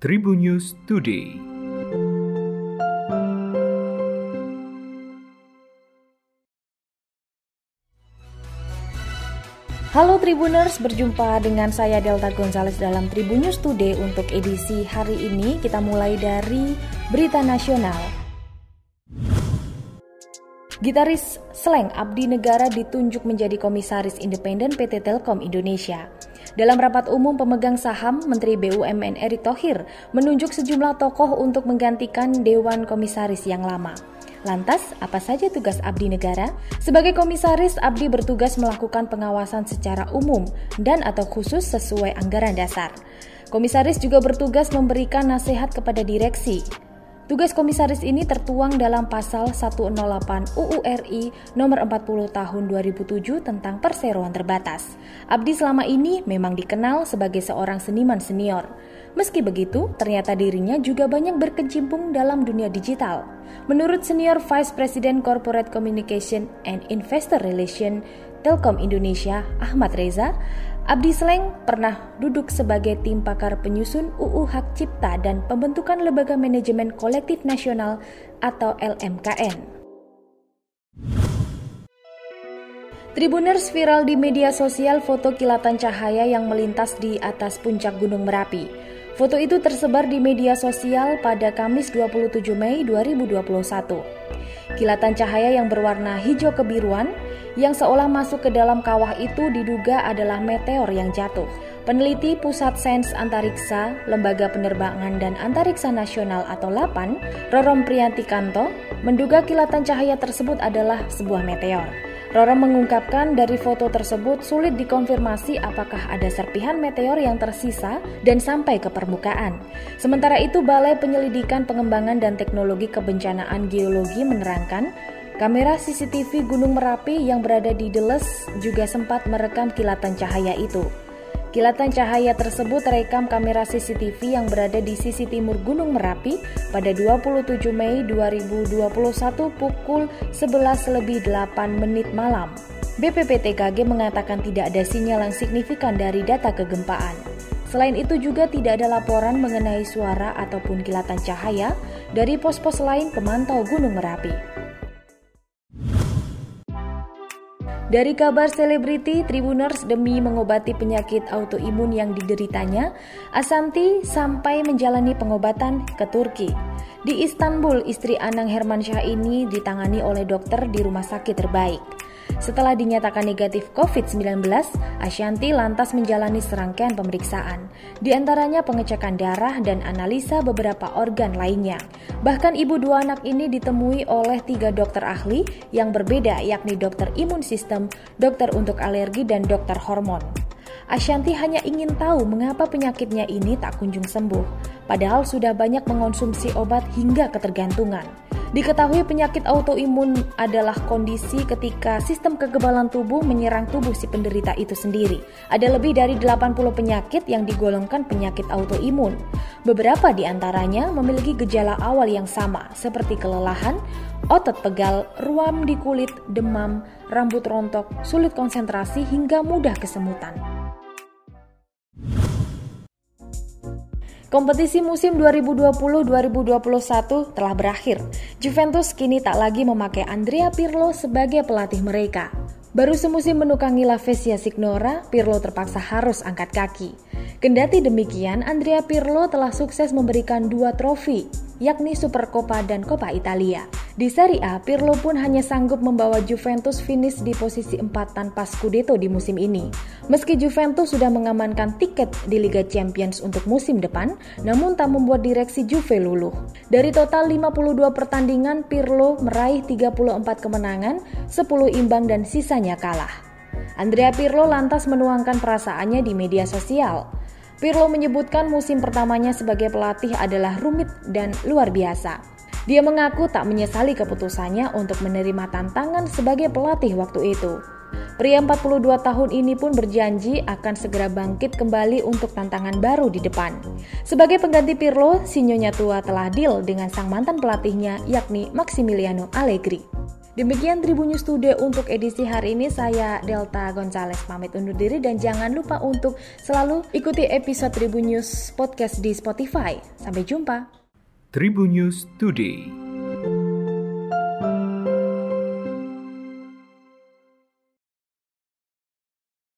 Tribun News Today. Halo Tribuners, berjumpa dengan saya Delta Gonzales dalam Tribun News Today untuk edisi hari ini. Kita mulai dari berita nasional. Gitaris Sleng Abdi Negara ditunjuk menjadi komisaris independen PT Telkom Indonesia. Dalam rapat umum pemegang saham, Menteri BUMN Erick Thohir menunjuk sejumlah tokoh untuk menggantikan Dewan Komisaris yang lama. Lantas, apa saja tugas Abdi Negara? Sebagai komisaris, Abdi bertugas melakukan pengawasan secara umum dan atau khusus sesuai anggaran dasar. Komisaris juga bertugas memberikan nasihat kepada direksi, Tugas komisaris ini tertuang dalam pasal 108 UU RI nomor 40 tahun 2007 tentang perseroan terbatas. Abdi selama ini memang dikenal sebagai seorang seniman senior. Meski begitu, ternyata dirinya juga banyak berkecimpung dalam dunia digital. Menurut senior Vice President Corporate Communication and Investor Relation Telkom Indonesia, Ahmad Reza, Abdi Sleng pernah duduk sebagai tim pakar penyusun UU Hak Cipta dan pembentukan Lembaga Manajemen Kolektif Nasional atau LMKN. Tribuners viral di media sosial foto kilatan cahaya yang melintas di atas puncak Gunung Merapi. Foto itu tersebar di media sosial pada Kamis 27 Mei 2021. Kilatan cahaya yang berwarna hijau kebiruan yang seolah masuk ke dalam kawah itu diduga adalah meteor yang jatuh. Peneliti Pusat Sains Antariksa, Lembaga Penerbangan dan Antariksa Nasional atau LAPAN, Rorom Prianti Kanto, menduga kilatan cahaya tersebut adalah sebuah meteor. Roro mengungkapkan dari foto tersebut sulit dikonfirmasi apakah ada serpihan meteor yang tersisa dan sampai ke permukaan. Sementara itu, Balai Penyelidikan Pengembangan dan Teknologi Kebencanaan Geologi menerangkan Kamera CCTV Gunung Merapi yang berada di Deles juga sempat merekam kilatan cahaya itu. Kilatan cahaya tersebut terekam kamera CCTV yang berada di sisi timur Gunung Merapi pada 27 Mei 2021 pukul 11 lebih 8 menit malam. BPPTKG mengatakan tidak ada sinyal yang signifikan dari data kegempaan. Selain itu juga tidak ada laporan mengenai suara ataupun kilatan cahaya dari pos-pos lain pemantau Gunung Merapi. Dari kabar selebriti Tribuners demi mengobati penyakit autoimun yang dideritanya, Asanti sampai menjalani pengobatan ke Turki. Di Istanbul, istri Anang Hermansyah ini ditangani oleh dokter di rumah sakit terbaik. Setelah dinyatakan negatif COVID-19, Ashanti lantas menjalani serangkaian pemeriksaan, di antaranya pengecekan darah dan analisa beberapa organ lainnya. Bahkan ibu dua anak ini ditemui oleh tiga dokter ahli yang berbeda yakni dokter imun sistem, dokter untuk alergi, dan dokter hormon. Ashanti hanya ingin tahu mengapa penyakitnya ini tak kunjung sembuh, padahal sudah banyak mengonsumsi obat hingga ketergantungan. Diketahui penyakit autoimun adalah kondisi ketika sistem kekebalan tubuh menyerang tubuh si penderita itu sendiri. Ada lebih dari 80 penyakit yang digolongkan penyakit autoimun. Beberapa di antaranya memiliki gejala awal yang sama seperti kelelahan, otot pegal, ruam di kulit, demam, rambut rontok, sulit konsentrasi hingga mudah kesemutan. Kompetisi musim 2020-2021 telah berakhir. Juventus kini tak lagi memakai Andrea Pirlo sebagai pelatih mereka. Baru semusim menukangi La Spezia Signora, Pirlo terpaksa harus angkat kaki. Kendati demikian, Andrea Pirlo telah sukses memberikan dua trofi, yakni Supercoppa dan Coppa Italia. Di Serie A, Pirlo pun hanya sanggup membawa Juventus finish di posisi 4 tanpa Scudetto di musim ini. Meski Juventus sudah mengamankan tiket di Liga Champions untuk musim depan, namun tak membuat direksi Juve luluh. Dari total 52 pertandingan, Pirlo meraih 34 kemenangan, 10 imbang dan sisanya kalah. Andrea Pirlo lantas menuangkan perasaannya di media sosial. Pirlo menyebutkan musim pertamanya sebagai pelatih adalah rumit dan luar biasa. Dia mengaku tak menyesali keputusannya untuk menerima tantangan sebagai pelatih waktu itu. Pria 42 tahun ini pun berjanji akan segera bangkit kembali untuk tantangan baru di depan. Sebagai pengganti Pirlo, Sinyonya tua telah deal dengan sang mantan pelatihnya yakni Maximiliano Allegri. Demikian Tribun News Today untuk edisi hari ini. Saya Delta Gonzales pamit undur diri dan jangan lupa untuk selalu ikuti episode Tribun News Podcast di Spotify. Sampai jumpa. Tribun News Today.